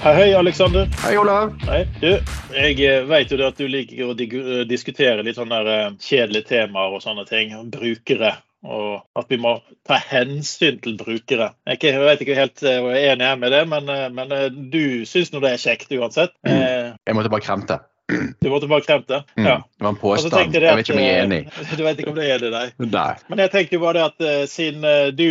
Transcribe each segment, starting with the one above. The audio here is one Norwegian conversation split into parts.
Hei, hei, Aleksander. Hei, Olav. Hei. Du, jeg eh, vet jo at du liker å eh, diskutere litt sånne eh, kjedelige temaer og sånne ting. Brukere. Og at vi må ta hensyn til brukere. Jeg, vet ikke helt enig jeg er med det, men, men du syns nå det er kjekt uansett. Mm. Jeg måtte bare kremte. Du måtte bare kremte? Mm. Ja. Det var en påstand. Jeg, påstand. Jeg vet ikke om jeg er enig. eh, Du vet ikke om det er enig, nei. Nei. Men jeg tenkte jo bare det at eh, siden eh, du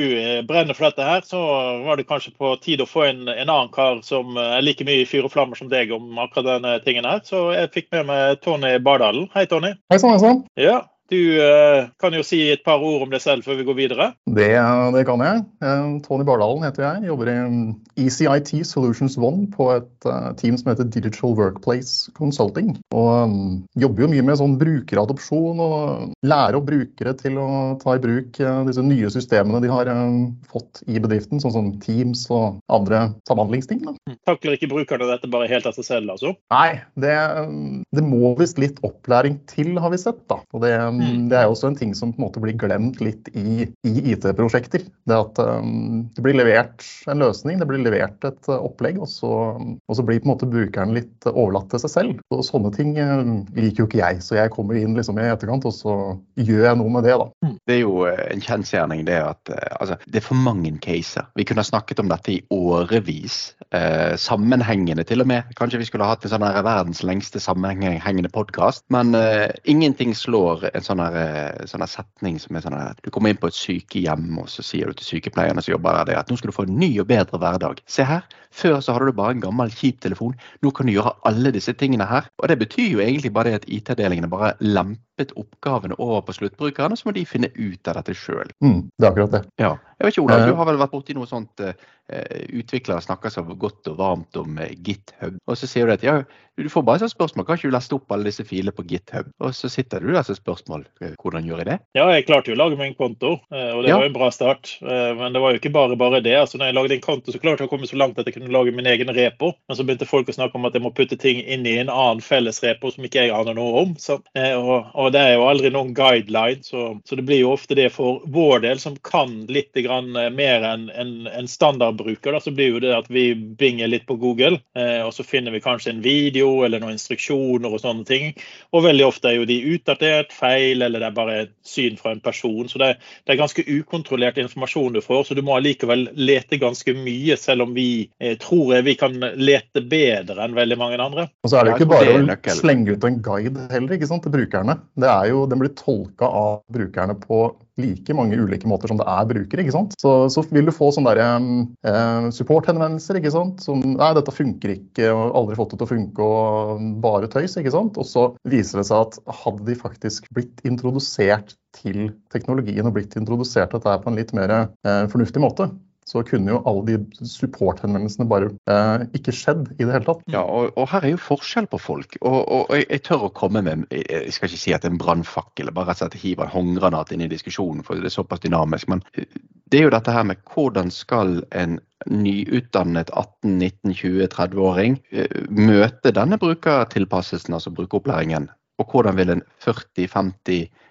brenner for dette her, så var det kanskje på tide å få en, en annen kar som er like mye i fyr og flammer som deg om akkurat denne tingen her. Så jeg fikk med meg Tony Bardalen. Hei, Tony. Hei sann, hei sann. Ja, du eh, kan jo si et par ord om deg selv før vi går videre. Det, det kan jeg. Eh, Tony Bardalen heter jeg. Jobber i um, ECIT Solutions One på et eh, team som heter Digital Workplace Consulting. Og um, jobber jo mye med sånn brukeradopsjon og lære opp brukere til å ta i bruk eh, disse nye systemene de har eh, fått i bedriften, sånn som Teams og andre samhandlingsting. Da. Takler ikke brukerne dette bare helt av seg selv, altså? Nei, det, det må visst litt opplæring til, har vi sett. da. Og det, Mm. det er jo også en ting som på en måte blir glemt litt i, i IT-prosjekter. Det at um, det blir levert en løsning, det blir levert et uh, opplegg, og så, og så blir på en måte brukeren litt overlatt til seg selv. Og sånne ting uh, liker jo ikke jeg, så jeg kommer inn liksom i etterkant, og så gjør jeg noe med det, da. Det er jo eh, en kjensgjerning det at eh, altså, det er for mange caser. Vi kunne ha snakket om dette i årevis. Eh, sammenhengende til og med. Kanskje vi skulle hatt en sånn verdens lengste sammenhengende podkast. Men eh, ingenting slår en sånn eh, sånn setning som er sånn her Du kommer inn på et sykehjem, og så sier du til sykepleierne som jobber der, at nå skal du få en ny og bedre hverdag. Se her. Før så hadde du bare en gammel, kjip telefon. Nå kan du gjøre alle disse tingene her. Og det betyr jo egentlig bare det at IT-delingene bare lempet oppgavene over på sluttbrukerne, så må de finne ut av dette sjøl. Mm, det er akkurat det. Ja. Jeg vet ikke, Olav, Eh. du har vel vært borti noe sånt uh, utviklere snakker så godt og varmt om uh, GitHub, og så sier du at ja, du får bare sånn spørsmål, kan ikke du leste opp alle disse filene på GitHub? Og så sitter du der som spørsmål, eh, hvordan gjør jeg det? Ja, jeg klarte jo å lage meg en konto, eh, og det Ja. var jo en bra start. Eh, Men det var jo ikke bare bare det. altså Når jeg lagde en konto, så klarte jeg å komme så langt at jeg kunne lage min egen repo. Men så begynte folk å snakke om at jeg må putte ting inn i en annen felles repo som ikke jeg aner noe om. Så, eh, og, og det er jo aldri noen guideline, så, så det blir jo ofte det for vår del, som kan litt eh, mer enn en, en standardbruker. Da, så blir jo det at vi binger litt på Google, eh, og så finner vi kanskje en video eller noen instruksjoner og sånne ting. Og veldig ofte er jo de utdatert, feil, eller det er bare syn fra en person. Så det, det er ganske ukontrollert informasjon du får, så du må allikevel lete ganske mye, selv om vi eh, tror jeg vi kan lete bedre enn veldig mange andre. Og så er det jo ikke bare å slenge ut en guide heller ikke sant, til brukerne. Det er jo, Den blir tolka av brukerne på like mange ulike måter som det er brukere. ikke sant? Så, så vil du få sånne der, eh, supporthenvendelser ikke sant? som nei, dette funker ikke, og aldri fått det til å funke, og bare tøys. ikke sant? Og så viser det seg at hadde de faktisk blitt introdusert til teknologien og blitt introdusert til dette på en litt mer eh, fornuftig måte, så kunne jo alle de supporthenvendelsene bare eh, ikke skjedd i det hele tatt. Ja, og, og her er jo forskjell på folk. Og, og jeg, jeg tør å komme med Jeg skal ikke si at det er en brannfakkel, bare rett og slett hive en håndgranat inn i diskusjonen, for det er såpass dynamisk. Men det er jo dette her med hvordan skal en nyutdannet 18-19-20-30-åring møte denne brukertilpasselsen, altså brukeropplæringen? Og hvordan vil en 40-50 eh,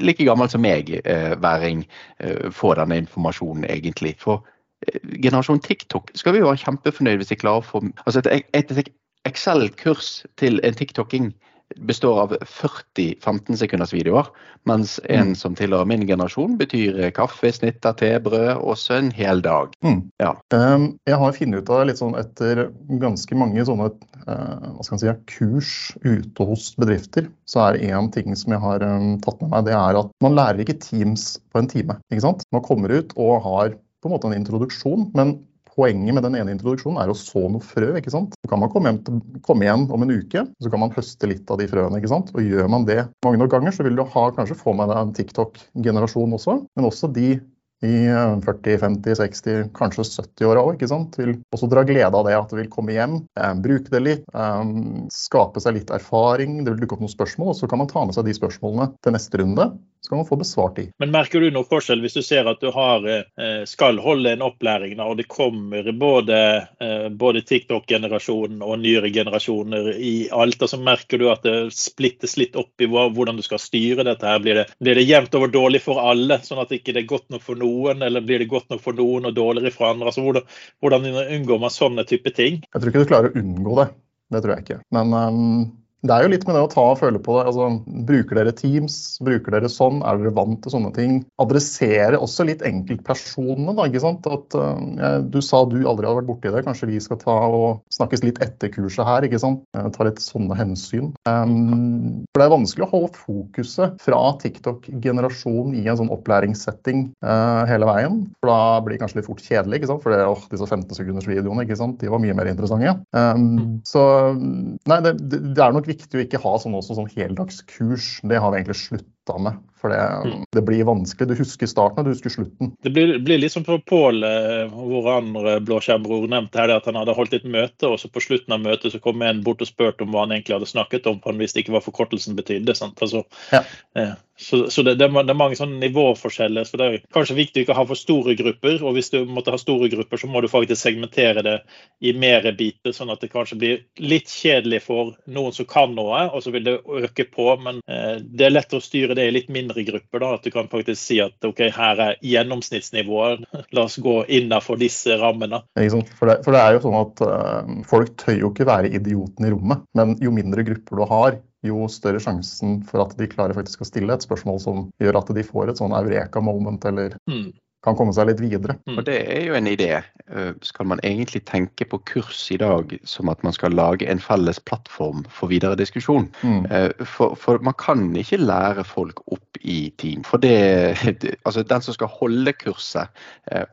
like gammel som meg, eh, væring, eh, få denne informasjonen egentlig? For eh, generasjon TikTok skal vi jo være kjempefornøyd hvis de klarer å få altså et, et Excel-kurs til en tiktoking består av 40 15 sekunders videoer, mens en Mm. som tilhører min generasjon, betyr kaffe, snitter, tebrød, også en hel dag. Mm. Ja. Um, jeg har funnet ut av litt sånn etter ganske mange sånne eh, hva skal man si, kurs ute hos bedrifter, så er det én ting som jeg har um, tatt med meg, det er at man lærer ikke Teams på en time. ikke sant? Man kommer ut og har på en måte en introduksjon, men Poenget med den ene introduksjonen er å så noe frø. ikke sant? Så kan man komme, til, komme igjen om en uke, så kan man høste litt av de frøene. ikke sant? Og gjør man det mange nok ganger, så vil du ha, kanskje få med deg en TikTok-generasjon også, men også de i 40, 50, 60, kanskje 70-åra òg, ikke sant. Vil også dra glede av det at det vil komme hjem, eh, bruke det litt, eh, skape seg litt erfaring. Det vil dukke opp noen spørsmål, og så kan man ta med seg de spørsmålene til neste runde. Så kan man få besvart de. Men merker du noe forskjell hvis du ser at du har, eh, skal holde en opplæring og det kommer både, eh, både TikTok-generasjonen og nyere generasjoner i alt, og så merker du at det splittes litt opp i hvordan du skal styre dette her. Blir det, blir det jevnt over dårlig for alle, sånn at det ikke er godt nok for noen? Noen, eller blir det godt nok for noen og dårligere for andre? Altså, hvordan, hvordan unngår man sånne type ting? Jeg tror ikke du klarer å unngå det. Det tror jeg ikke. Men um, det er jo litt med det å ta og føle på det. Altså, bruker dere Teams? Bruker dere sånn? Er dere vant til sånne ting? Adressere også litt enkeltpersonene, da. ikke sant? At, uh, du sa du aldri hadde vært borti det. Kanskje vi skal ta og snakkes litt etter kurset her, ikke sant? Uh, ta litt sånne hensyn. Um, for det er vanskelig å holde fokuset fra TikTok-generasjonen i en sånn opplæringssetting uh, hele veien. For da blir det kanskje litt fort kjedelig, ikke sant? For det, oh, disse 15 sekunders videoene, ikke sant? de var mye mer interessante. Um, så nei, det, det er nok viktig å ikke ha sånn, også, sånn heldagskurs. Det har vi egentlig slutta med. For det, mm. det, blir vanskelig. Du husker starten og du husker slutten. Det blir, blir litt som på Pål, eh, vår andre blåskjermbror, nevnte her, at han hadde holdt et møte, og så på slutten av møtet så kom en bort og spurte om hva han egentlig hadde snakket om, for han visste ikke hva forkortelsen betydde. Altså, ja. eh, så, så det, det, er mange sånne nivåforskjeller. så Det er kanskje viktig å ikke ha for store grupper. og Hvis du måtte ha store grupper, så må du faktisk segmentere det i mer biter, sånn at det kanskje blir litt kjedelig for noen som kan noe, og så vil det øke på. Men eh, det er lettere å styre det i litt mindre mindre grupper. da, At du kan faktisk si at ok, her er gjennomsnittsnivået, la oss gå innafor disse rammene. For det, for det, er jo sånn at uh, Folk tør jo ikke være idioten i rommet, men jo mindre grupper du har, jo større sjansen for at de klarer faktisk å stille et spørsmål som gjør at de får et sånn eureka moment eller mm kan komme seg litt videre. Mm. Og Det er jo en idé. Eh, skal man egentlig tenke på kurs i dag som at man skal lage en felles plattform for videre diskusjon? Mm. Eh, for, for, man kan ikke lære folk opp i team. For det, altså Den som skal holde kurset, eh,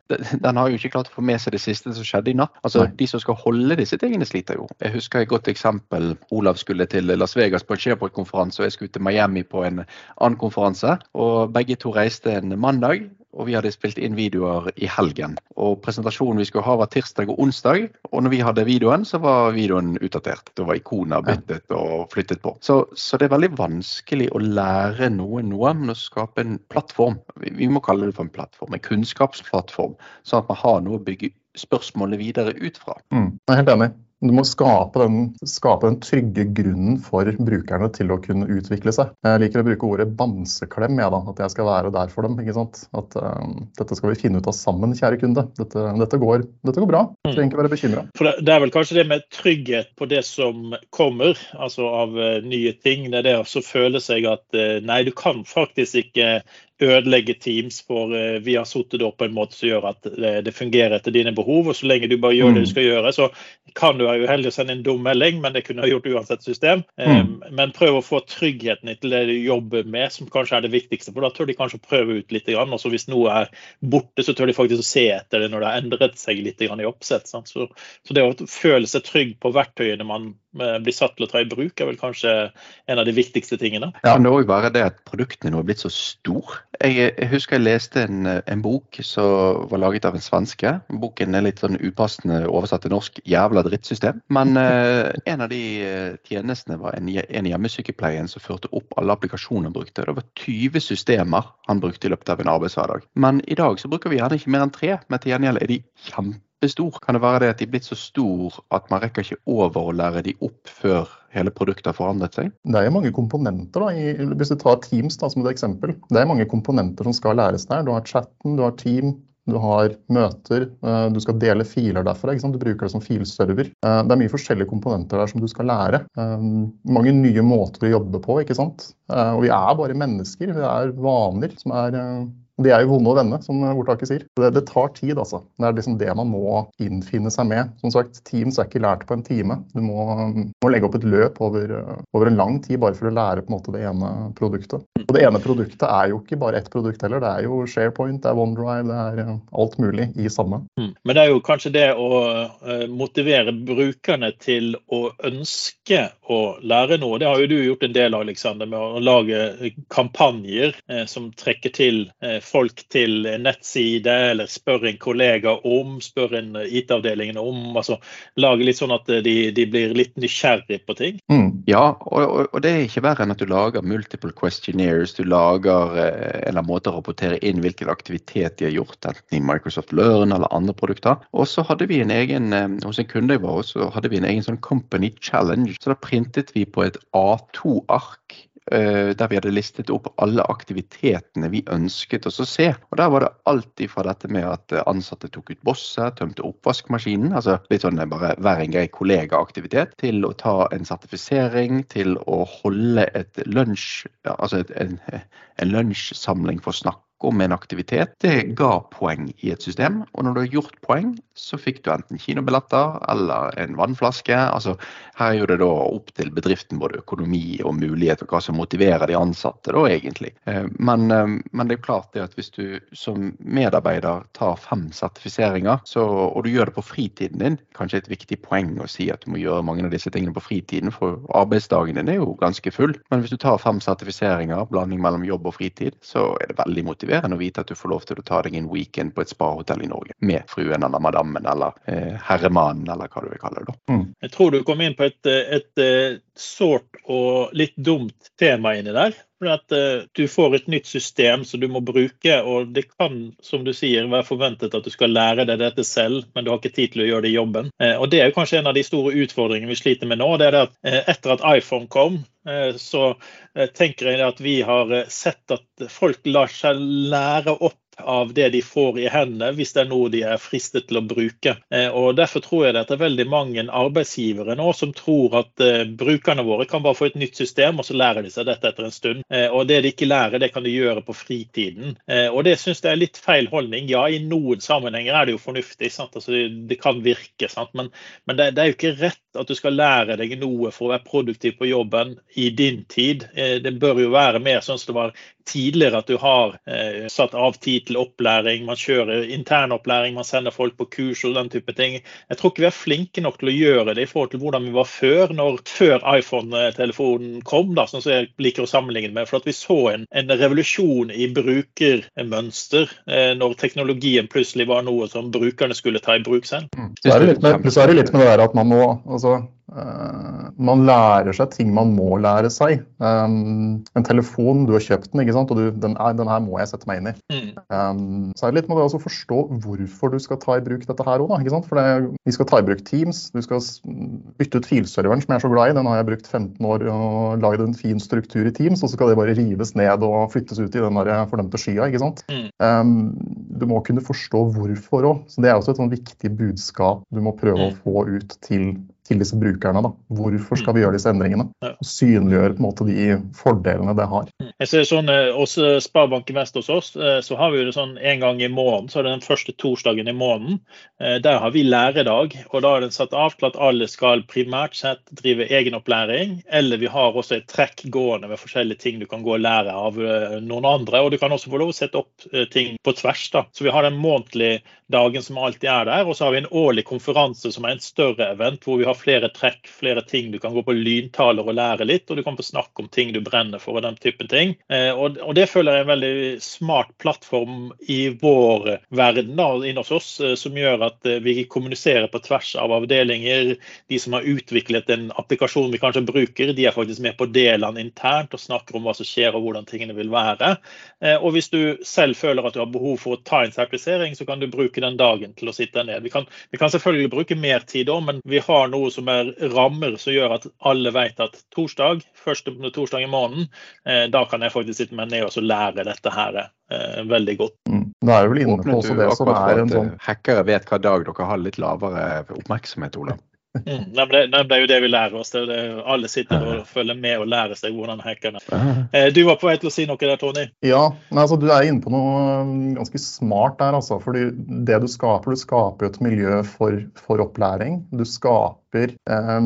den har jo ikke klart å få med seg det siste som skjedde i natt. Altså Nei. De som skal holde disse tingene, sliter jo. Jeg husker et godt eksempel. Olav skulle til Las Vegas på en SharePoint-konferanse, og jeg skulle til Miami på en annen konferanse. og Begge to reiste en mandag og vi hadde spilt inn videoer i helgen. Og Presentasjonen vi skulle ha var tirsdag og onsdag, og når vi hadde videoen, så var videoen utdatert. Da var ikoner byttet og flyttet på. Så, så, det er veldig vanskelig å lære noen noe, men å skape en plattform. Vi må kalle det for en plattform, en kunnskapsplattform, sånn at man har noe å bygge spørsmålet videre ut fra. Mm, jeg er helt enig. Du må skape den, skape den, trygge grunnen for brukerne til å kunne utvikle seg. Jeg liker å bruke ordet bamseklem, ja, da, at jeg skal være der for dem. ikke sant? At um, dette skal vi finne ut av sammen, kjære kunde. Dette, dette, går, dette går, bra. Du trenger ikke være bekymra. Det er vel kanskje det med trygghet på det som kommer, altså av uh, nye ting. Det er det å føle seg at uh, nei, du kan faktisk ikke ødelegge Teams for uh, vi har satt det opp på en måte som gjør at det, det, fungerer etter dine behov. og Så lenge du bare gjør det du mm. skal gjøre, så kan du være uheldig å sende en dum melding, men det kunne du gjort uansett system. Mm. Um, men prøv å få tryggheten til det du jobber med, som kanskje er det viktigste. For da tør de kanskje å prøve ut litt. Og så hvis noe er borte, så tør de faktisk å se etter det når det har endret seg litt i oppsett. Så, så, det å føle seg trygg på verktøyene man eh, blir satt til å ta i bruk, er vel kanskje en av de viktigste tingene. Ja, det er òg bare det at produktene nå er blitt så store jeg, jeg, husker jeg leste en, en, bok som var laget av en svenske. Boken er litt sånn upassende oversatt til norsk 'jævla drittsystem'. Men eh, en av de eh, tjenestene var en, en hjemmesykepleien som førte opp alle applikasjoner han brukte. Det var 20 systemer han brukte i løpet av en arbeidshverdag. Men i dag så bruker vi gjerne ikke mer enn tre. Men til gjengjeld er de kjempestore. Kan det være det at de er blitt så store at man rekker ikke over å lære de opp før hele produktet har forandret seg? Det er mange komponenter. da, Hvis du tar Teams da, som et eksempel. Det er mange komponenter som skal læres der. Du har chatten, du har team, du har møter, eh, du skal dele filer derfra. Du bruker det som filserver. Eh, det er mye forskjellige komponenter der som du skal lære. Eh, mange nye måter å jobbe på. ikke sant? Og vi er bare mennesker. Vi er vaner som er de er jo vonde å vende, som ordtaket sier. Det, det, tar tid, altså. Det er liksom det man må innfinne seg med. Som sagt, Teams er ikke lært på en time. Du må, må legge opp et løp over, over, en lang tid bare for å lære på en måte det ene produktet. Og det ene produktet er jo ikke bare ett produkt heller. Det er jo SharePoint, det er OneDrive, det er eh, alt mulig i samme. Mm. Men det er jo kanskje det å eh, motivere brukerne til å ønske å lære noe. Det har jo du gjort en del av, Alexander, med å lage kampanjer eh, som trekker til folk til nettside, eller spør en kollega om, spør en IT-avdelingen om. altså Lage litt sånn at de, de blir litt nysgjerrig på ting. Mm. Ja, og, og, det er ikke verre enn at du lager multiple questionnaires. Du lager eh, eller måter måte å rapportere inn hvilken aktivitet de har gjort, enten i Microsoft Learn eller andre produkter. Og så hadde vi en egen, eh, hos en kunde vår, så hadde vi en egen sånn company challenge. Så da printet vi på et A2-ark eh, der vi hadde listet opp alle aktivitetene vi ønsket oss å se. Og Der var det alt fra dette med at ansatte tok ut bosset, tømte oppvaskmaskinen, altså litt sånn bare vær en grei kollegaaktivitet, til å ta en sertifisering, til å holde et lunsj, altså et, en, en lunsjsamling for snakk om en aktivitet, det ga poeng i et system. Og når du har gjort poeng, så fikk du enten kinobilletter eller en vannflaske. Altså, her er jo det da opp til bedriften både økonomi og mulighet og hva som motiverer de ansatte, da egentlig. Eh, men, eh, men det er klart det at hvis du som medarbeider tar fem sertifiseringer, så, og du gjør det på fritiden din, kanskje et viktig poeng å si at du må gjøre mange av disse tingene på fritiden, for arbeidsdagen din er jo ganske full. Men hvis du tar fem sertifiseringer, blanding mellom jobb og fritid, så er det veldig motiverende motiverende å vite at du får lov til å ta deg en weekend på et spahotell i Norge med fruen eller madammen eller eh, herremannen eller hva du vil kalle det. da. Mm. Jeg tror du kom inn på et, et, et sårt og litt dumt tema inni der. For at uh, Du får et nytt system som du må bruke, og det kan som du sier, være forventet at du skal lære deg dette selv, men du har ikke tid til å gjøre det i jobben. Uh, og Det er jo kanskje en av de store utfordringene vi sliter med nå. det er det at uh, Etter at iPhone kom, så tenker jeg at vi har sett at folk lar seg lære opp av det de får i hendene, hvis det er noe de er fristet til å bruke. Eh, og Derfor tror jeg det er veldig mange arbeidsgivere nå som tror at eh, brukerne våre kan bare få et nytt system, og så lærer de seg dette etter en stund. Eh, og Det de ikke lærer, det kan de gjøre på fritiden. Og Det syns jeg er litt feil holdning. Ja, i noen sammenhenger er det jo fornuftig, altså, det, kan virke, men, men det, det, er jo ikke rett at du skal lære deg noe for å være produktiv på jobben i din tid. Det bør jo være mer sånn som det var tidligere at du har eh, satt av tid til opplæring, man kjører internopplæring, man sender folk på kurs og den type ting. Jeg tror ikke vi er flinke nok til å gjøre det i forhold til hvordan vi var før, når, før iPhone-telefonen kom, da, sånn som jeg liker å sammenligne med. For at vi så en, en revolusjon i brukermønster eh, når teknologien plutselig var noe som brukerne skulle ta i bruk selv. Mm. Så er det litt med, så er det litt med det der at man må altså man lærer seg ting man må lære seg. Um, en telefon, du har kjøpt den, ikke sant? og du, den, er, den, her må jeg sette meg inn i. Mm. Um, så er det litt med det å forstå hvorfor du skal ta i bruk dette her òg. For det, vi skal ta i bruk Teams. Du skal bytte ut filserveren som jeg er så glad i. Den har jeg brukt 15 år og lagd en fin struktur i Teams, og så skal det bare rives ned og flyttes ut i den der fordømte skya. ikke sant? Mm. Um, du må kunne forstå hvorfor òg. Så det er også et sånn viktig budskap du må prøve mm. å få ut til til disse brukerne. Da. Hvorfor skal vi gjøre disse endringene? Og synliggjøre på en måte de fordelene det har. Jeg ser sånn, også Hos eh, Vest hos oss eh, så har vi det sånn en gang i måneden, så er det den første torsdagen i måneden. Der har vi læredag. og Da er den satt av til at alle skal primært sett drive egenopplæring. Eller vi har også et trekk gående med forskjellige ting du kan gå og lære av noen andre. Og du kan også få lov å sette opp ting på tvers. da. Så vi har den månedlige dagen som alltid er der. Og så har vi en årlig konferanse som er en større event, hvor vi har flere trekk, flere ting. Du kan gå på lyntaler og lære litt, og du kan få snakke om ting du brenner for og den typen ting. Eh, og, og, det føler jeg er en veldig smart plattform i vår verden da, inne hos oss, eh, som gjør at eh, vi kommuniserer på tvers av avdelinger. De som har utviklet en applikasjon vi kanskje bruker, de er faktisk med på delene internt og snakker om hva som skjer og hvordan tingene vil være. Og hvis du selv føler at du har behov for å ta en sertifisering, så kan du bruke den dagen til å sitte ned. Vi kan, vi kan selvfølgelig bruke mer tid òg, men vi har noe som er rammer som gjør at alle vet at torsdag, første torsdag i måneden, eh, da kan jeg faktisk sitte meg ned og lære dette her eh, veldig godt. Mm. Da er det vel inne på også det som er en sånn Hackere vet hva dag dere har litt lavere oppmerksomhet, Olav. Mm, det, det, er jo det vi lærer oss. Det, det, alle sitter og følger med og lærer seg hvordan hackerne eh, Du var på vei til å si noe der, Tony? Ja, nei, altså, du er inne på noe um, ganske smart der. Altså, fordi det du skaper, du skaper et miljø for, for opplæring. Du skaper eh,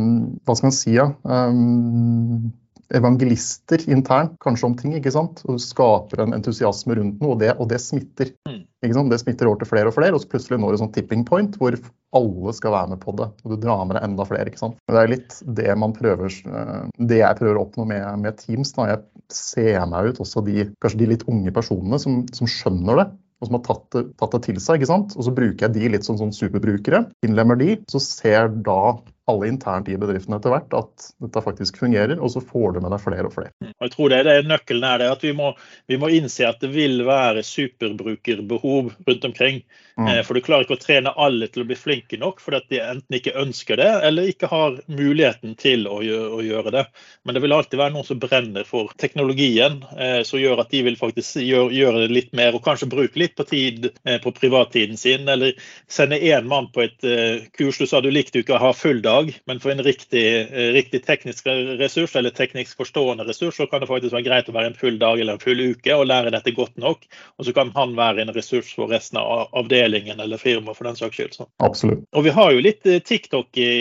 Hva skal man si? Ja? Um, evangelister internt kanskje om ting. ikke sant? Og du skaper en entusiasme rundt noe, og det, og det smitter. Mm. Det smitter over til flere og flere, og så plutselig når du sånn tipping point hvor alle skal være med på det. Og du drar med deg enda flere. ikke sant? Men Det er litt det man prøver, eh, det jeg prøver å oppnå med, med Teams. da, Jeg ser meg ut også de, kanskje de litt unge personene som, som skjønner det og som har tatt det, tatt det, til seg. ikke sant? Og så bruker jeg de litt som sånn superbrukere. Innlemmer de, så ser da alle internt i bedriftene etter hvert at dette faktisk fungerer, og så får du med deg flere og flere. Og jeg tror det det nøkkelen er det, at vi må, vi må innse at det vil være superbrukerbehov rundt omkring. Mm. Eh, For du klarer ikke å trene alle til å bli flinke nok fordi de enten ikke ønsker det, eller ikke har muligheten til å gjøre, å gjøre det. Men det vil alltid være noen som brenner for teknologien, eh, som gjør at de vil faktisk gjøre, gjøre det litt mer, og kanskje bruke litt på tid eh, på privattiden sin, eller sende én mann på et eh, kurs. Du sa du likte ikke å ha full dag, men for en riktig, eh, riktig teknisk ressurs, eller teknisk forstående ressurs, så kan det faktisk være greit å være en full dag eller en full uke og lære dette godt nok. Og så kan han være en ressurs for resten av avdelingen eller firmaet for den saks skyld. Så. Absolutt. Og vi har jo litt eh, TikTok i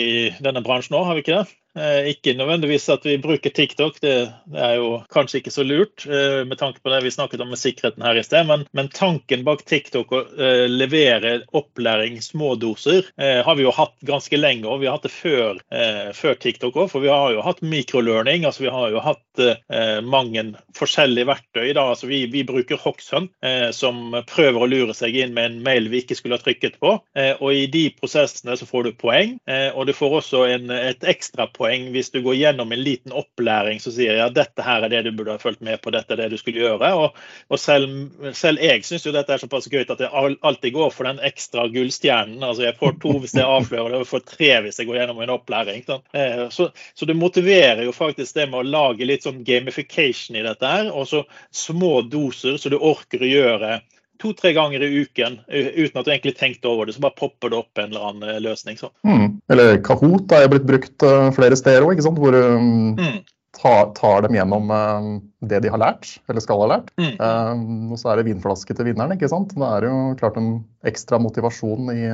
denne bransjen òg, har vi ikke det? Eh, ikke nødvendigvis at vi bruker TikTok, det, er jo kanskje ikke så lurt eh, med tanke på det vi snakket om med sikkerheten her i sted, men, men tanken bak TikTok å eh, levere opplæring små doser eh, har vi jo hatt ganske lenge, og vi har hatt det før, før TikTok òg. For vi har jo hatt microlearning, altså vi har jo hatt mange forskjellige verktøy. Da. Altså vi, vi bruker Hoxhunt, eh, som prøver å lure seg inn med en mail vi ikke skulle ha trykket på. Og i de prosessene så får du poeng, og du får også en, et ekstra poeng hvis du går gjennom en liten opplæring som sier ja, dette her er det du burde ha fulgt med på, dette er det du skulle gjøre. Og, og selv, selv, jeg syns jo dette er såpass gøy at jeg alltid går for den ekstra gullstjernen. Altså jeg får to hvis jeg avslører det, og får tre hvis jeg går gjennom en opplæring. Eh, så, så det motiverer jo faktisk det med å lage litt sånn gamification i dette her, og så små doser så du orker å gjøre to-tre ganger i uken uten at du egentlig tenkte over det. Så bare popper det opp en eller annen løsning. Så. Mm. Eller Kahoot er blitt brukt flere steder òg, hvor um, mm. tar, tar, dem gjennom um, det de har lært, eller skal ha lært. Mm. Um, og så er det vinflaske til vinneren. ikke sant? Det er jo klart en ekstra motivasjon i,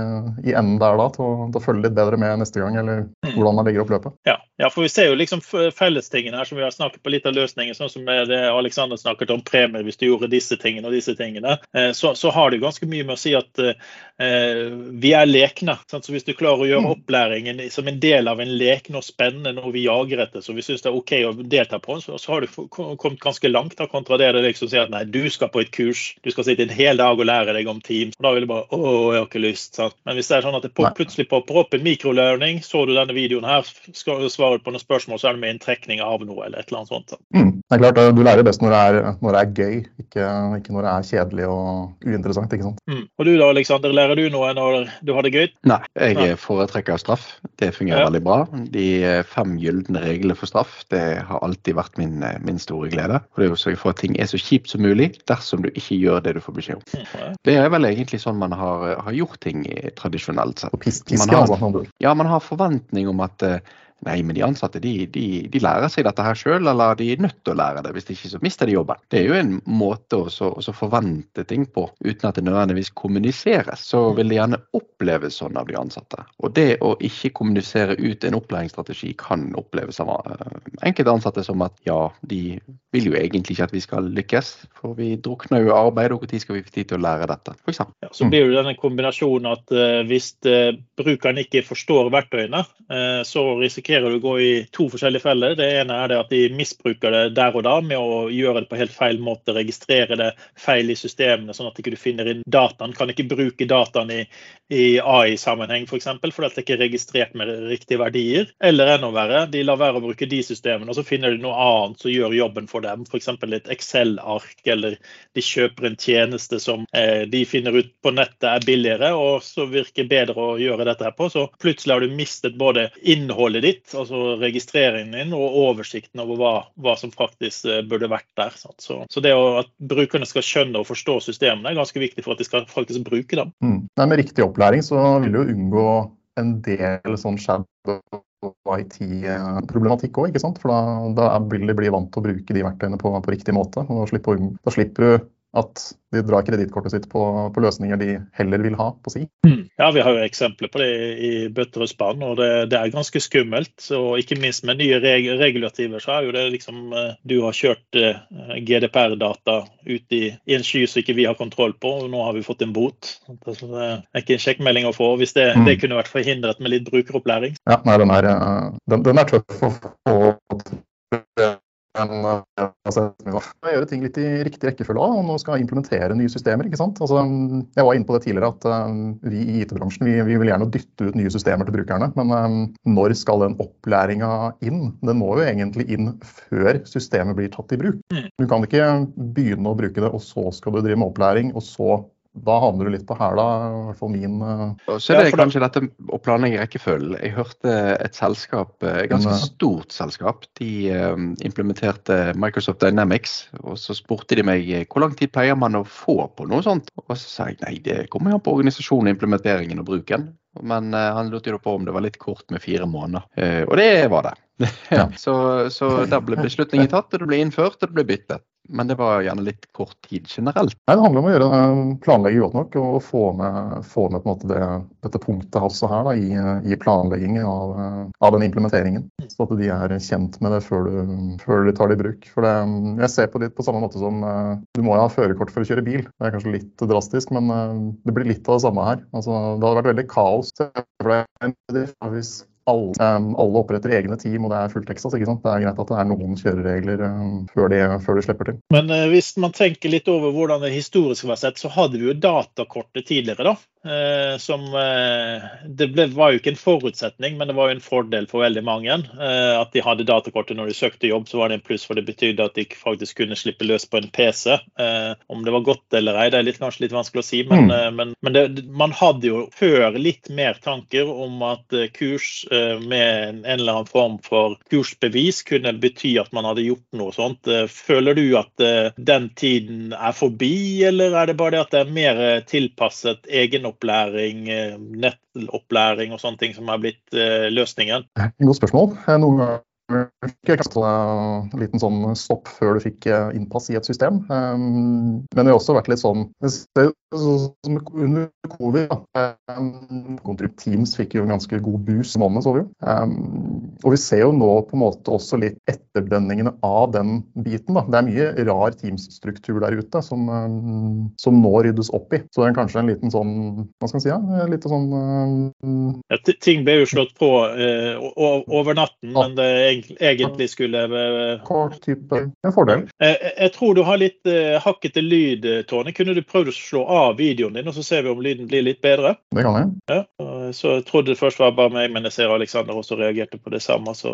i enden der da, til å, til å, følge litt bedre med neste gang, eller hvordan man legger opp løpet. Ja, ja for vi ser jo liksom fellestingene her som vi har snakket på litt av løsningen, sånn som det Alexander snakket om premie hvis du gjorde disse tingene og disse tingene. Så, så har det ganske mye med å si at uh, vi er lekne. Sant? Så hvis du klarer å gjøre opplæringen som en del av en lek, noe spennende, noe vi jager etter, så vi syns det er OK å delta på, så, så har du kommet ganske langt da, kontra det det liksom sier at nei, du skal på et kurs, du skal sitte en hel dag og lære deg om Teams. Og Da vil du bare å, jeg har ikke lyst. Sant? Men hvis det er sånn at det plutselig popper opp en mikrolearning, så du denne videoen her, skal du svare på noen spørsmål, så er det med en trekning av noe eller et eller annet sånt. Mm. Det er klart, Du lærer best når det er, når det er gøy, ikke, ikke, når det er kjedelig og uinteressant. ikke sant? Mm. Og du da, Alexander, lærer du noe når du har det gøy? Nei, jeg Nei. foretrekker straff. Det fungerer ja. veldig bra. De fem gylne reglene for straff det har alltid vært min, min store glede. Og det er å sørge for at ting er så kjipt som mulig dersom du ikke gjør det du får beskjed om. Det er vel egentlig sånn man har, har gjort ting tradisjonelt sett. Man har, ja, man har forventning om at Nei, men de ansatte de, de, de lærer seg dette her sjøl, eller de er nødt til å lære det. Hvis de ikke så mister de jobben. Det er jo en måte å, så, å forvente ting på uten at det nødvendigvis kommuniseres. Så vil det gjerne oppleves sånn av de ansatte. Og det å ikke kommunisere ut en opplæringsstrategi kan oppleves av uh, enkelte ansatte som at ja, de vil jo egentlig ikke at vi skal lykkes, for vi drukner jo arbeid, og når skal vi få tid til å lære dette, f.eks. Ja, så blir det denne kombinasjonen at uh, hvis uh, brukeren ikke forstår verktøyene, så risikerer risikerer du å gå i to forskjellige feller. Det ene er det at de misbruker det der og da med å gjøre det på helt feil måte, registrere det feil i systemene, sånn at du ikke finner inn dataen. Kan ikke bruke dataen i, i AI-sammenheng f.eks. For eksempel, fordi det ikke er registrert med riktige verdier. Eller enda verre, de lar være å bruke de systemene, og så finner de noe annet som gjør jobben for dem. F.eks. et Excel-ark, eller de kjøper en tjeneste som eh, de finner ut på nettet er billigere, og så virker bedre å gjøre dette her på. Så plutselig har du mistet både innholdet ditt ditt, altså registreringen din og oversikten over hva, hva som faktisk eh, burde vært der. Så, så, det at brukerne skal skjønne og forstå systemene er ganske viktig for at de skal faktisk bruke dem. Mm. Nei, med riktig opplæring så vil du unngå en del sånn shadow IT-problematikk òg, for da, da, vil de vant til å bruke de verktøyene på, på riktig måte. og Da slipper, da slipper du at de drar kredittkortet sitt på, på, løsninger de heller vil ha på si. Mm. Ja, vi har jo eksempler på det i bøtter og det, det, er ganske skummelt. Og ikke minst med nye reg regulativer, så er jo det liksom eh, Du har kjørt eh, GDPR-data ut i, i, en sky som ikke vi har kontroll på, og nå har vi fått en bot. Det er ikke en sjekkmelding å få hvis det, mm. det, kunne vært forhindret med litt brukeropplæring. Ja, nei, den er, eh, den, den er tøff å få gjøre ting litt i riktig rekkefølge og nå skal implementere nye systemer. ikke sant? Altså, jeg var inne på det tidligere at um, vi i IT-bransjen vi, vi, vil gjerne dytte ut nye systemer til brukerne. Men um, når skal den opplæringa inn? Den må jo egentlig inn før systemet blir tatt i bruk. Mm. Du kan ikke begynne å bruke det, og så skal du drive med opplæring, og så da havner du litt på hæla, i hvert fall min uh... Så er det ja, kanskje dette å planlegge rekkefølgen. Jeg hørte et selskap, et eh, ganske stort selskap, de um, implementerte Microsoft Dynamics. Og så spurte de meg hvor lang tid pleier man å få på noe sånt. Og så sa jeg nei, det kommer an på organisasjonen, implementeringen og bruken. Men uh, han lurte jo på om det var litt kort med fire måneder. Uh, og det var det. Ja. så, så der ble beslutningen tatt, og det ble innført, og det ble byttet men det var gjerne litt kort tid generelt. Nei, Det handler om å gjøre, eh, planlegge godt nok og få med, få med det, dette punktet også her da, i, i planleggingen av, eh, av, den implementeringen. Så at de er kjent med det før du, før de tar det i bruk. For det, jeg ser på det på samme måte som eh, du må ha førerkort for å kjøre bil. Det er kanskje litt drastisk, men det blir litt av det samme her. Altså, det hadde vært veldig kaos for det, hvis alle, um, alle, oppretter egne team, og det er fullt Texas. ikke sant? Det er greit at det er noen kjøreregler um, før, de, før, de, slipper til. Men uh, hvis man tenker litt over hvordan det historisk var sett, så hadde vi jo datakortet tidligere. da. Eh, som eh, Det ble, var jo ikke en forutsetning, men det var jo en fordel for veldig mange. Eh, at de hadde datakortet når de søkte jobb, så var det en pluss, for det betydde at de faktisk kunne slippe løs på en PC. Om det var godt eller ei, det er litt, kanskje litt vanskelig å si, men, mm. men, men det, man hadde jo før litt mer tanker om at kurs med en eller annen form for kursbevis kunne bety at man hadde gjort noe sånt. Føler du at den tiden er forbi, eller er det bare det at det er mer tilpasset egenopplæring? Opplæring, eh, nettopplæring og sånne ting som har blitt eh, løsningen? Godt spørsmål. Noen ganger fikk jeg en liten sånn stopp før du fikk eh, innpass i et system. Men det har også vært litt sånn som under covid. Da. Teams fikk jo en ganske god boost i måneden, så vi jo. Um, og vi ser jo nå på en måte også litt etterdønningene av den biten. Da. Det er mye rar Teams-struktur der ute som, um, som, nå ryddes opp i. Så det er kanskje en liten sånn Hva skal man si? Ja? Litt sånn um... ja, Ting ble jo slått på uh, over natten, men det egentlig skulle eh, Kort type en fordel. Jeg, eh, jeg tror du har litt uh, hakkete lyd, Tony. Kunne du prøvd å slå av videoen din, og så ser vi om lyden blir litt bedre? Det kan jeg. Ja, så jeg trodde det først var bare meg, men jeg ser Aleksander også reagerte på det samme, så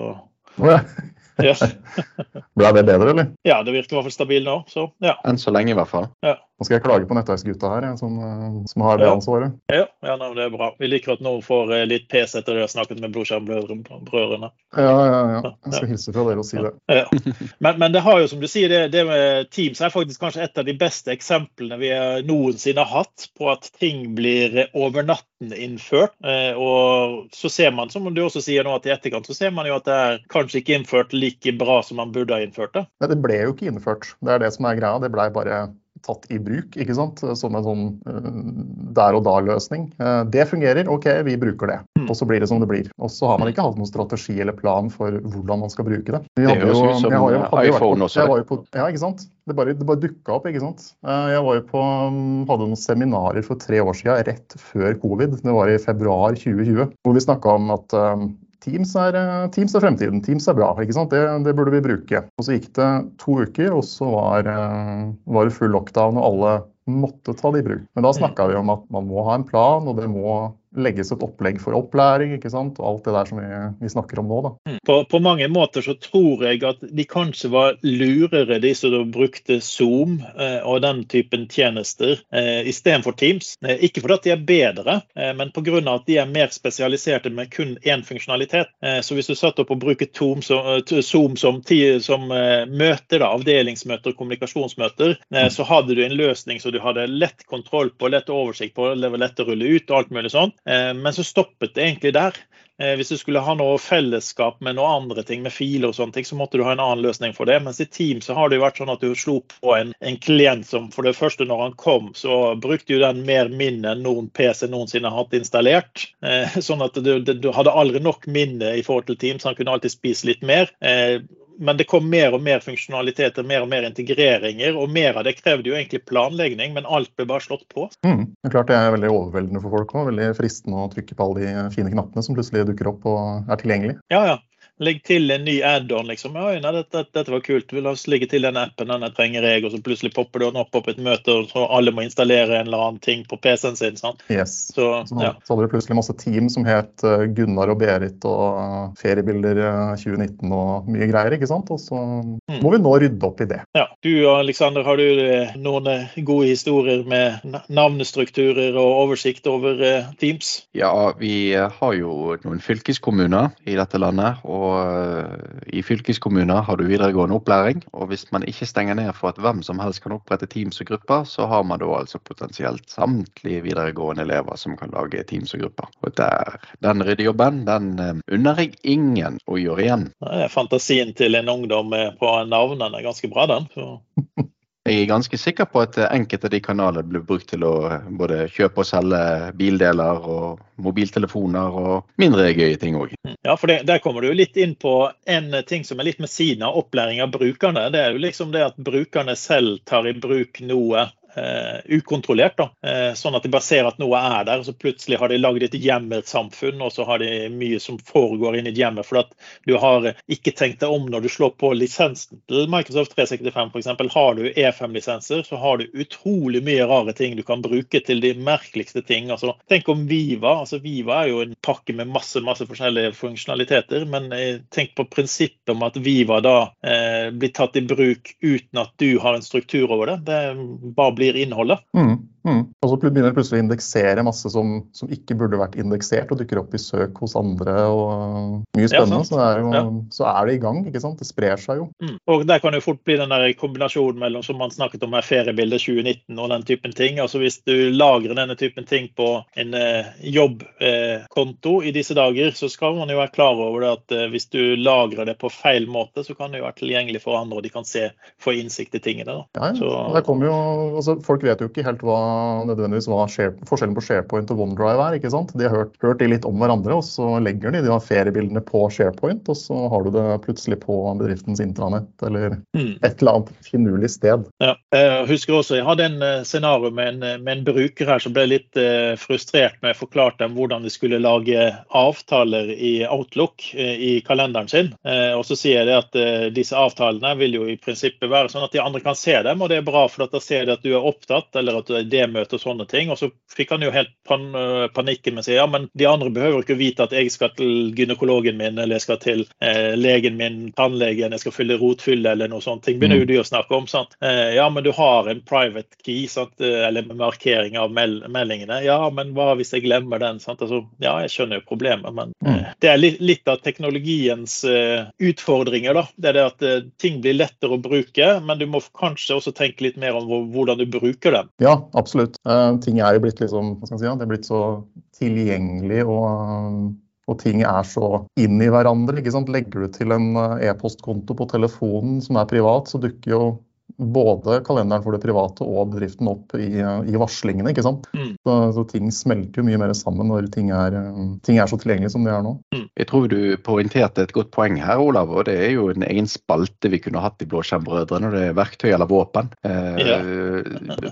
ja. ja. Ble det bedre, eller? Ja, det virker i hvert fall stabilt nå. Så, ja. Enn så lenge, i hvert fall. Ja. Nå skal jeg klage på Nettverksgutta her, som, eh, som, har det ansvaret. Ja, ja nei, det er bra. Vi liker at noen får eh, litt pes etter det har snakket med Blodskjermbrødrene. Ja, ja, ja. Jeg skal hilse fra dere og si det. Ja. Men, men, det har jo, som du sier, det, det, med Teams er faktisk kanskje et av de beste eksemplene vi noensinne har hatt på at ting blir over natten innført. Eh, og så ser man, som du også sier nå, at i etterkant så ser man jo at det er kanskje ikke innført like bra som man burde ha innført det. Nei, det ble jo ikke innført. Det er det som er greia. Det blei bare tatt i bruk ikke sant? som en sånn uh, der og da-løsning. Uh, det fungerer, OK, vi bruker det. Mm. Og så blir det som det blir. Og så har man ikke hatt noen strategi eller plan for hvordan man skal bruke det. Vi det høres ut som jo, iPhone også. På, ja, ikke sant. Det bare, det bare dukka opp, ikke sant. Uh, jeg var jo på, um, hadde noen seminarer for tre år siden, rett før covid. Det var i februar 2020, hvor vi snakka om at Teams er, eh, Teams er, fremtiden. Teams er bra. ikke sant? Det, det, burde vi bruke. Og Så gikk det to uker, og så var, eh, var det full lockdown, og alle måtte ta det i bruk. Men da snakka vi om at man må ha en plan, og det må legges et opplegg for opplæring ikke sant? og alt det der som vi, vi snakker om nå. Da. Mm. På, på, mange måter så tror jeg at de kanskje var lurere, de som brukte Zoom eh, og den typen tjenester eh, istedenfor Teams. Eh, ikke fordi de er bedre, eh, men pga. at de er mer spesialiserte med kun én funksjonalitet. Eh, så hvis du satt opp og bruker Zoom som, eh, Zoom som, som eh, møter, da, avdelingsmøter og kommunikasjonsmøter, mm. så hadde du en løsning så du hadde lett kontroll på, lett oversikt på, det var lett å rulle ut og alt mulig sånt. Eh, men så stoppet det egentlig der. Eh, hvis du skulle ha noe fellesskap med noe andre ting, med filer og sånne ting, så måtte du ha en annen løsning for det. Mens i Team så har det jo vært sånn at du slo på en, en klient som for det første når han kom, så brukte jo den mer minne enn noen PC noensinne har hatt installert. Eh, sånn at du, du, hadde aldri nok minne i forhold til Team, så han kunne alltid spise litt mer men det kom mer og mer funksjonaliteter, mer og mer integreringer. Og mer av det krevde jo egentlig planlegging, men alt ble bare slått på. Mm. Det er klart det er veldig overveldende for folk òg. Veldig fristende å trykke på alle de fine knappene som plutselig dukker opp og er tilgjengelig. Ja, ja. Legg til en ny add-on. liksom. Oi, nei, dette, dette, var kult. La oss legge til den appen, denne trenger jeg. Og så plutselig popper den opp på et møte, og så alle må installere en eller annen ting på PC-en sin. sant? Yes. Så, så, ja. så hadde det plutselig masse team som het eh, Gunnar og Berit og eh, Feriebilder 2019 og mye greier, ikke sant. Og så mm. må vi nå rydde opp i det. Ja. Du Alexander, har du noen gode historier med navnestrukturer og oversikt over Teams? Ja, vi har jo noen fylkeskommuner i dette landet. Og eh, i fylkeskommuner har du videregående opplæring. Og hvis man ikke stenger ned for at hvem som helst kan opprette teams og grupper, så har man da altså potensielt samtlige videregående elever som kan lage teams og grupper. Og der, den ryddejobben, den eh, unner jeg ingen å gjøre igjen. Fantasien til en ungdom på navnene er ganske bra, den. Jeg er ganske sikker på at enkelte av de kanalene blir brukt til å både kjøpe og selge bildeler og mobiltelefoner og mindre gøye ting òg. Ja, for det, der kommer du jo litt inn på en ting som er litt med siden av opplæring av brukerne. Det er jo liksom det at brukerne selv tar i bruk noe ukontrollert. da, uh, Sånn at de bare ser at noe er der, og så plutselig har de lagd et hjemmesamfunn, og så har de mye som foregår inn i hjemmet. For at du har ikke tenkt deg om når du slår på lisensen til Microsoft 365 f.eks. Har du E5-lisenser, så har du utrolig mye rare ting du kan bruke til de merkeligste ting. Altså, tenk om Viva. altså Viva er jo en pakke med masse masse forskjellige funksjonaliteter, men uh, tenk på prinsippet om at Viva da blir tatt i bruk uten at du har en struktur over det. Det bare blir blir innholdet. Mm, mm. Og så begynner det plutselig å indeksere masse som, som, ikke burde vært indeksert, og dukker opp i søk hos andre. og Mye spennende. Ja, så, er jo, ja. så, er det i gang. ikke sant? Det sprer seg jo. Mm. Og Der kan det jo fort bli den der kombinasjonen mellom som man snakket om her, feriebildet 2019 og den typen ting. altså Hvis du lagrer denne typen ting på en eh, jobbkonto eh, i disse dager, så skal man jo være klar over det at eh, hvis du lagrer det på feil måte, så kan det jo være tilgjengelig for andre, og de kan se, få innsikt i tingene. da. Ja, ja. Så, det kommer jo, altså folk vet jo ikke helt hva, nødvendigvis hva share, forskjellen på SharePoint og OneDrive er. ikke sant? De har hørt, hørt de litt om hverandre, og så legger de de feriebildene på SharePoint, og så har du det plutselig på bedriftens intranett eller mm. et eller annet finurlig sted. Ja, jeg husker også, jeg hadde en eh, scenario med en, med en bruker her som ble litt frustrert når jeg forklarte dem hvordan de skulle lage avtaler i Outlook i kalenderen sin. Og så sier jeg det at disse avtalene vil jo i prinsippet være sånn at de andre kan se dem, og det er bra, for da ser de at du er opptatt, eller at det er det møtet og sånne ting. Og så fikk han jo helt pan panikken med å si ja, men de andre behøver ikke vite at jeg skal til gynekologen min, eller jeg skal til eh, legen min, tannlegen, jeg skal fylle rotfylle eller noe sånt. ting begynner jo du de å snakke om. sant? Eh, ja, men du har en private key, sant? Eh, eller markering av mel meldingene. Ja, men hva hvis jeg glemmer den? sant? Altså, ja, jeg skjønner jo problemet, men mm. eh, det er litt, litt av teknologiens uh, utfordringer. da. Det er det at ting blir lettere å bruke, men du må kanskje også tenke litt mer om hvordan du bruker dem. Ja, absolutt. Uh, ting er jo blitt liksom, si, er blitt så tilgjengelig og og ting er så inn i hverandre. ikke sant? Legger du til en e-postkonto på telefonen som er privat, så dukker jo både kalenderen for det private og bedriften opp i, i varslingene. ikke sant? Mm. Så, så, ting smelter jo mye mer sammen når ting er, ting er så tilgjengelig som de er nå. Mm. Jeg tror du poengterte et godt poeng her, Olav. og Det er jo en egen spalte vi kunne hatt i Blåskjermbrødrene, når det er verktøy eller våpen. Eh, yeah.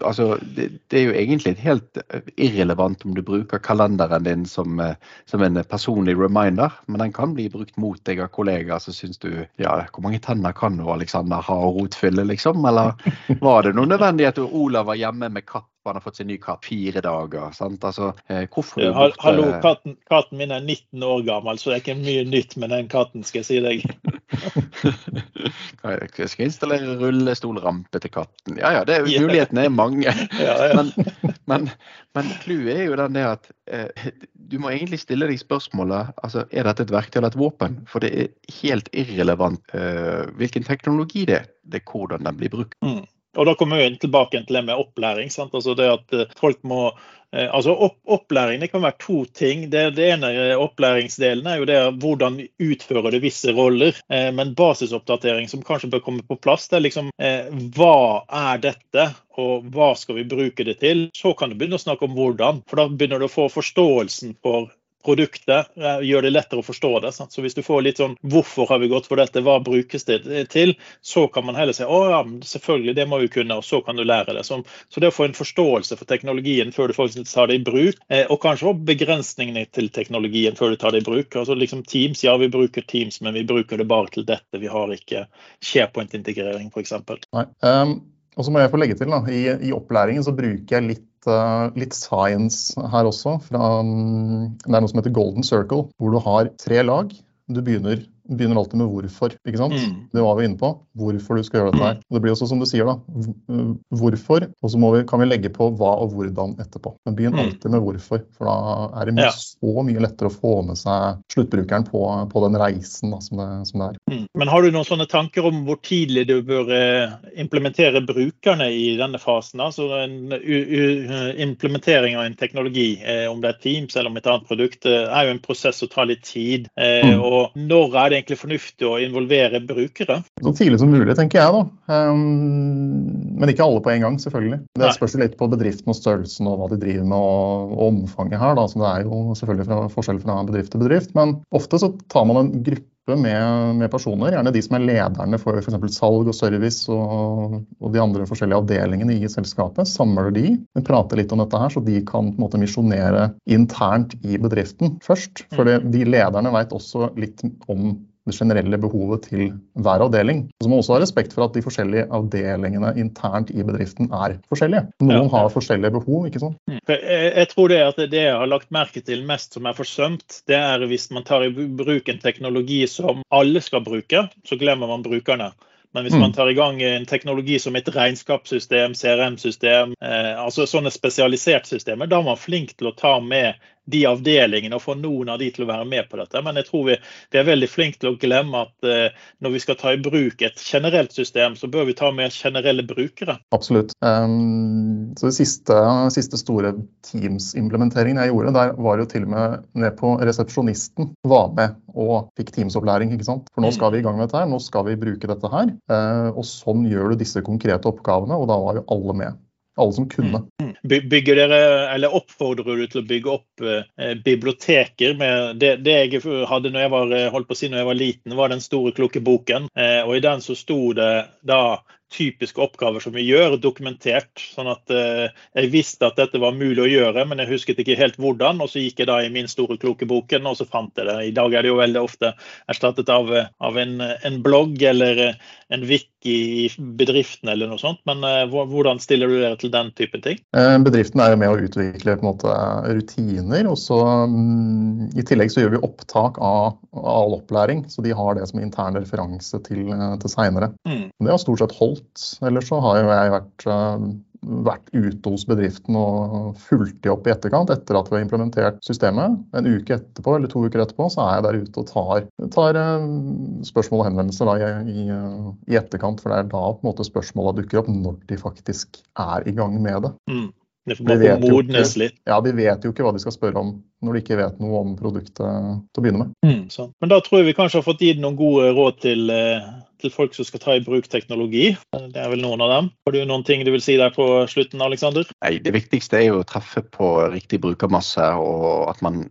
altså, det, det, er jo egentlig helt irrelevant om du bruker kalenderen din som, som, en personlig reminder, men den kan bli brukt mot deg av kollegaer som syns du ja, Hvor mange tenner kan du Alexander ha og rotfylle, liksom? eller var det noe nødvendig at Olav var hjemme med katt? Han har fått seg ny katt fire dager. sant? Altså, eh, hvorfor ja, Hallo, katten, katten, min er 19 år gammel, så det er ikke mye nytt med den katten, skal jeg si deg. jeg skal installere rullestolrampe til katten. Ja ja, det, mulighetene er mange. ja, ja. Men, men, men clouet er jo den det at eh, du må egentlig stille deg spørsmålet altså, er dette et verktøy eller et våpen. For det er helt irrelevant uh, hvilken teknologi det er, det er hvordan den blir brukt. Mm. Og Da kommer vi tilbake til det med opplæring. Altså det at eh, folk må eh, altså opp, Opplæring det kan være to ting. Det, det ene eh, opplæringsdelen er jo det hvordan utfører du visse roller. Men basisoppdatering som kanskje bør komme på plass, det er liksom hva er dette, og hva skal vi bruke det til? Så kan du begynne å snakke om hvordan. For da begynner du å få forståelsen for produktet, gjør det lettere å forstå det. Sant? Så hvis du får litt sånn hvorfor har vi gått for dette, hva brukes det til, så kan man heller si å ja, selvfølgelig, det må vi kunne, og så kan du lære det. Så, så det å få en forståelse for teknologien før du faktisk tar det i bruk, og kanskje også begrensningene til teknologien før du tar det i bruk. Altså liksom Teams, ja vi bruker Teams, men vi bruker det bare til dette. Vi har ikke SharePoint-integrering f.eks. Um, og så må jeg få legge til, da, i, i opplæringen så bruker jeg litt, uh, litt science her også. Fra, um, det er noe som heter golden circle, hvor du har tre lag. Du begynner begynner alltid med hvorfor. ikke sant? Mm. Det var vi inne på. Hvorfor du skal gjøre dette her. Og Det blir også som du sier, da. Hvorfor. Og så vi, kan vi legge på hva og hvordan etterpå. Men begynn mm. alltid med hvorfor. For da er det ja. så mye lettere å få med seg sluttbrukeren på, på den reisen da, som, det, som, det, er. Mm. Men har du noen sånne tanker om hvor tidlig du bør eh, implementere brukerne i denne fasen? Altså en implementering av en teknologi, eh, om det er Teams eller om et annet produkt, eh, er jo en prosess som tar litt tid. Mm. Og når er det egentlig fornuftig å involvere brukere? Så tidlig som mulig, tenker jeg. da. Um, men ikke alle på en gang, selvfølgelig. Det spørs litt på bedriften og størrelsen og hva de driver med og, og omfanget her. da, så Det er jo selvfølgelig fra, forskjell fra bedrift til bedrift. Men ofte så tar man en gruppe med, med, personer, gjerne de som er lederne for f.eks. salg og service og, og, de andre forskjellige avdelingene i selskapet. Samler de, prater litt om dette her, så de kan på en måte misjonere internt i bedriften først. For de lederne vet også litt om det generelle behovet til hver avdeling. Så må man også ha respekt for at de forskjellige avdelingene internt i bedriften er forskjellige. Noen ja. har forskjellige behov. ikke sant? Mm. Jeg, tror det at det jeg har lagt merke til mest som er forsømt, det er hvis man tar i bruk en teknologi som alle skal bruke, så glemmer man brukerne. Men hvis mm. man tar i gang en teknologi som et regnskapssystem, CRM-system, eh, altså sånne spesialiserte systemer, da er man flink til å ta med de avdelingene og få noen av de til å være med på dette. Men jeg tror vi, vi er veldig flinke til å glemme at eh, når vi skal ta i bruk et generelt system, så bør vi ta med generelle brukere. Absolutt. Um, så det siste, siste store Teams-implementeringen jeg gjorde, der var jo til og med ned på resepsjonisten var med og fikk Teams-opplæring. ikke sant? For nå skal vi i gang med dette her, nå skal vi bruke dette her. Uh, og sånn gjør du disse konkrete oppgavene, og da var jo alle med alle som kunne. Mm. Bygger dere, eller Oppfordrer du til å bygge opp eh, biblioteker? med det, det, jeg hadde når jeg var, eh, holdt på å si når jeg var liten, var den store kloke boken. Eh, og I den så sto det da typiske oppgaver som vi gjør, dokumentert. Sånn at eh, jeg visste at dette var mulig å gjøre, men jeg husket ikke helt hvordan. Og så gikk jeg da i min store kloke boken, og så fant jeg det. I dag er det jo veldig ofte erstattet av, av en, en, blogg eller en wiki i bedriften eller noe sånt. Men eh, hvordan stiller du dere til den type ting? Eh, bedriften er jo med å utvikle på en måte rutiner. og så mm, I tillegg så gjør vi opptak av, all opplæring, så de har det som intern referanse til, eh, til seinere. Mm. Det har stort sett holdt alt. Ellers så har jo jeg vært, eh, vært ute hos bedriften og fulgt de opp i etterkant etter at vi har implementert systemet. En uke etterpå eller to uker etterpå så er jeg der ute og tar, tar eh, spørsmål og henvendelser da, i, i, etterkant. For det er da på en måte spørsmåla dukker opp når de faktisk er i gang med det. Mm. Det får de modnes litt. Ja, De vet jo ikke hva de skal spørre om når de ikke vet noe om produktet til å begynne med. Mm, sånn. Men da tror jeg vi kanskje har fått gitt noen gode råd til eh, til folk som skal ta i bruk teknologi. Det er vel noen av dem. Har du noen ting du vil si der på slutten, Alexander? Nei, Det viktigste er jo å treffe på riktig brukermasse, og at man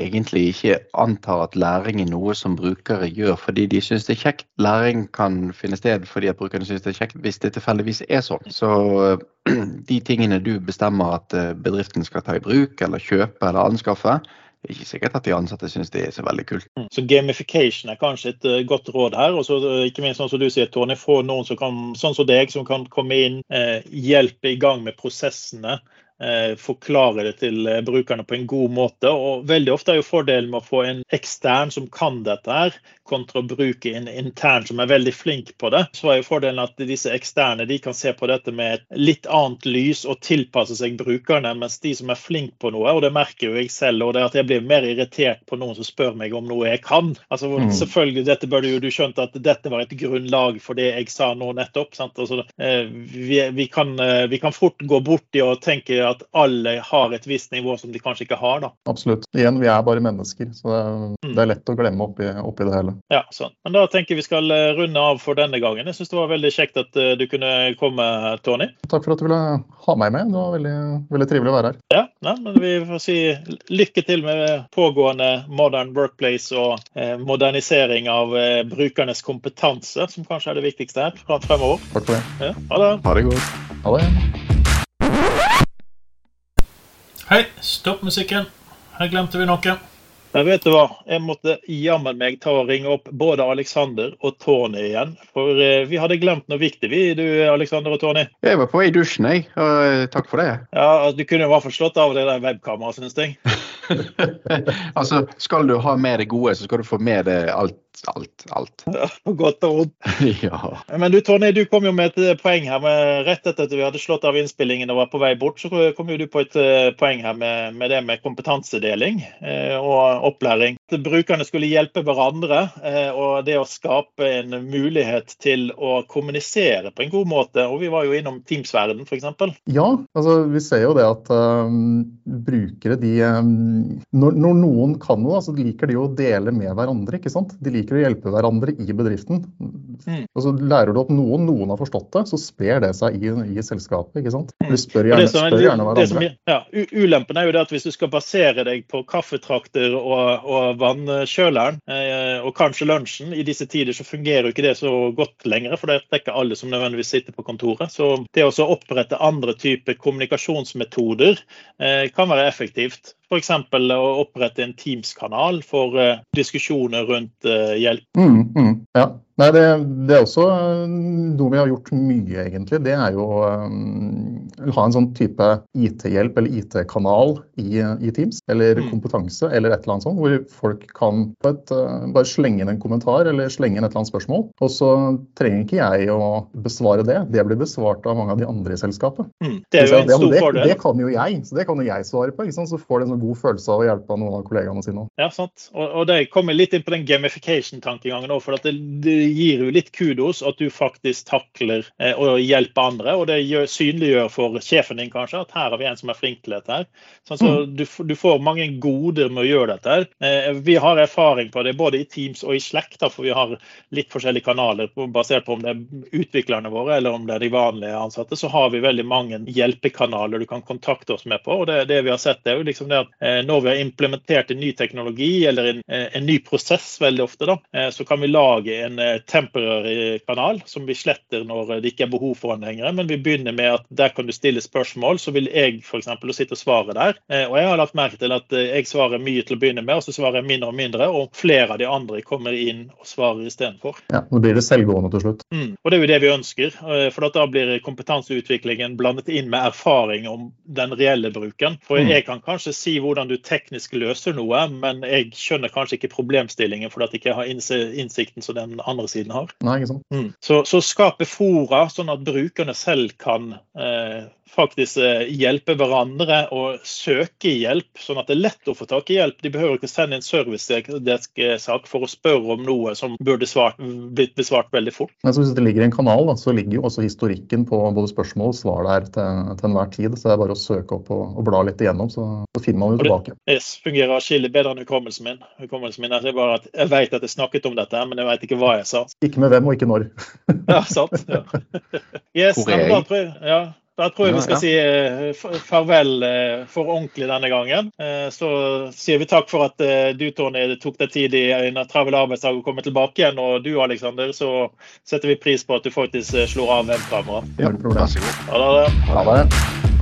egentlig ikke antar at læring er noe som brukere gjør fordi de syns det er kjekt. Læring kan finne sted fordi at brukerne syns det er kjekt, hvis det tilfeldigvis er sånn. Så de tingene du bestemmer at eh, bedriften skal ta i bruk, eller kjøpe eller anskaffe, det er ikke sikkert at de ansatte syns det er så veldig kult. Mm. Så gamification er kanskje et uh, godt råd her. Og så uh, ikke minst sånn som du sier, Tony, få noen som kan, sånn som deg, som kan komme inn, uh, hjelpe i gang med prosessene. Forklare det til brukerne på en god måte. og Veldig ofte er jo fordelen med å få en ekstern som kan dette, her, kontra å bruke en intern som er veldig flink på det, så er jo fordelen at disse eksterne de kan se på dette med et litt annet lys og tilpasse seg brukerne, mens de som er flink på noe, og det merker jo jeg selv, og det er at jeg blir mer irritert på noen som spør meg om noe jeg kan. Altså mm. selvfølgelig, dette burde jo du skjønt at dette var et grunnlag for det jeg sa nå nettopp. Altså, eh, vi, vi, kan, eh, vi, kan, fort gå bort i å tenke ønsker at alle har et visst nivå som de kanskje ikke har. da. Absolutt. Igjen, vi er bare mennesker, så det er, Mm. det er lett å glemme oppi, oppi det hele. Ja, sånn. Men da tenker jeg vi skal eh, runde av for denne gangen. Jeg syns det var veldig kjekt at eh, du kunne komme, Tony. Takk for at du ville ha meg med. Det var veldig, veldig trivelig å være her. Ja, ja, men Vi får si lykke til med pågående Modern Workplace og eh, modernisering av eh, brukernes kompetanse, som kanskje er det viktigste her fremover. Takk for det. Ja, ha det. Ha det godt. Ha det. Hei, stopp musikken. Her glemte vi noe. Men vet du hva? Jeg måtte jammen meg ta og ringe opp både Alexander og Tony igjen. For eh, vi hadde glemt noe viktig, vi, du Alexander og Tony. Jeg var på vei i dusjen, jeg. Og eh, takk for det. Ja, Du kunne i hvert fall slått av det der webkameraet, syns jeg. altså, skal du ha med det gode, så skal du få med det alt, alt, alt. På godt og vondt. ja. Men du Tony, du kom jo med et eh, poeng her. med Rett etter at vi hadde slått av innspillingen og var på vei bort, så kom jo du på et eh, poeng her med, med det med kompetansedeling eh, og opplæring. At brukerne skulle hjelpe hverandre, eh, og det å skape en mulighet til å kommunisere på en god måte. Og vi var jo innom Teams-verden, f.eks. Ja, altså vi ser jo det at um, brukere de um, når, når noen kan noe, så liker de å dele med hverandre. ikke sant? De liker å hjelpe hverandre i bedriften. Mm. Og så lærer du opp noen, noen har forstått det, så sprer det seg i, i selskapet. ikke sant? Mm. De spør gjerne, er spør gjerne det som hverandre. er- ja, Ulempen er jo det at hvis du skal basere deg på kaffetrakter og, og vannkjøleren, eh, og kanskje lunsjen, i disse tider så fungerer jo ikke det så godt lenger, for det er ikke alle som nødvendigvis sitter på kontoret. Så det å opprette andre typer kommunikasjonsmetoder eh, kan være effektivt. F.eks. å opprette en Teams-kanal for eh, diskusjoner rundt eh, hjelp. Mm, mm, ja. Nei, det, det er også eh, noe vi har gjort mye, egentlig. Det er jo um, ha en sånn type IT-hjelp eller IT-kanal i, i Teams. Eller Mm. kompetanse eller et eller annet sånt, hvor folk kan et, uh, bare slenge inn en kommentar eller slenge inn et eller annet spørsmål. Og så trenger ikke jeg å besvare det. Det blir besvart av mange av de andre i selskapet. Mm. Det er jo en stor fordel. det kan jo jeg, så det kan jo jeg svare på. Så får du en sånn god følelse av å hjelpe noen av kollegaene sine. Ja, sant. Og, og det kommer litt inn på den gamification-tankegangen òg. For at det, det gir jo litt kudos at du faktisk takler eh, å hjelpe andre. Og det gjør, synliggjør for sjefen din kanskje at her har vi en som er flink til dette. her. Sånn, så du, f- du får mange goder med å gjøre dette. her. Eh, vi har erfaring på det både i Teams og i Slack, da, for vi har litt forskjellige kanaler basert på om det er utviklerne våre eller om det er de vanlige ansatte. Så har vi veldig mange hjelpekanaler du kan kontakte oss med på. og det, det vi har sett er jo liksom det at eh, Når vi har implementert en ny teknologi eller en, eh, en ny prosess, veldig ofte, da, eh, så kan vi lage en eh, temporary kanal som vi sletter når det ikke er behov for den lenger. Men vi begynner med at der kan du stille spørsmål. Så vil jeg f.eks. sitte og svare der. Eh, Og jeg har lagt merke til at eh, jeg svarer mye til å begynne med, og så svarer jeg mindre og mindre. Og flere av de andre kommer inn og svarer istedenfor. Ja, Nå blir det selvgående til slutt. Mm. Og det er jo det vi ønsker. eh, For da blir kompetanseutviklingen blandet inn med erfaring om den reelle bruken. For Mm. jeg kan kanskje si hvordan du teknisk løser noe, men jeg skjønner kanskje ikke problemstillingen fordi jeg ikke har innsikten som den andre siden har. Nei, ikke sant? Mm. Så, så skape fora sånn at brukerne selv kan eh, faktisk eh, hjelpe hverandre og søke hjelp, sånn at det er lett å få tak i hjelp. De behøver ikke sende en servicedesk-sak for å spørre om noe som burde svart, blitt besvart veldig fort. Men så hvis det ligger i en kanal, da, så ligger jo også historikken på både spørsmål og svar der til, til enhver tid. Så det er bare å søke opp og, og bla litt igjennom, så, så finner man jo tilbake. det- fungerer atskillig bedre enn hukommelsen min. Hukommelsen min er bare at Jeg vet at jeg snakket om dette, men jeg vet ikke hva jeg sa. Ikke med hvem og ikke når. Ja, sant? Ja. Yes, da tror jeg, ja, da tror jeg Ja, vi skal ja. si eh, farvel eh, for ordentlig denne gangen. Eh, Så sier vi takk for at du, Tony, tok deg tid i en travel arbeidsdag å komme tilbake igjen. Og du, Alexander, så setter vi pris på at du faktisk slår av webkameraet. Ja. Vær så god. Ha det. Ha det.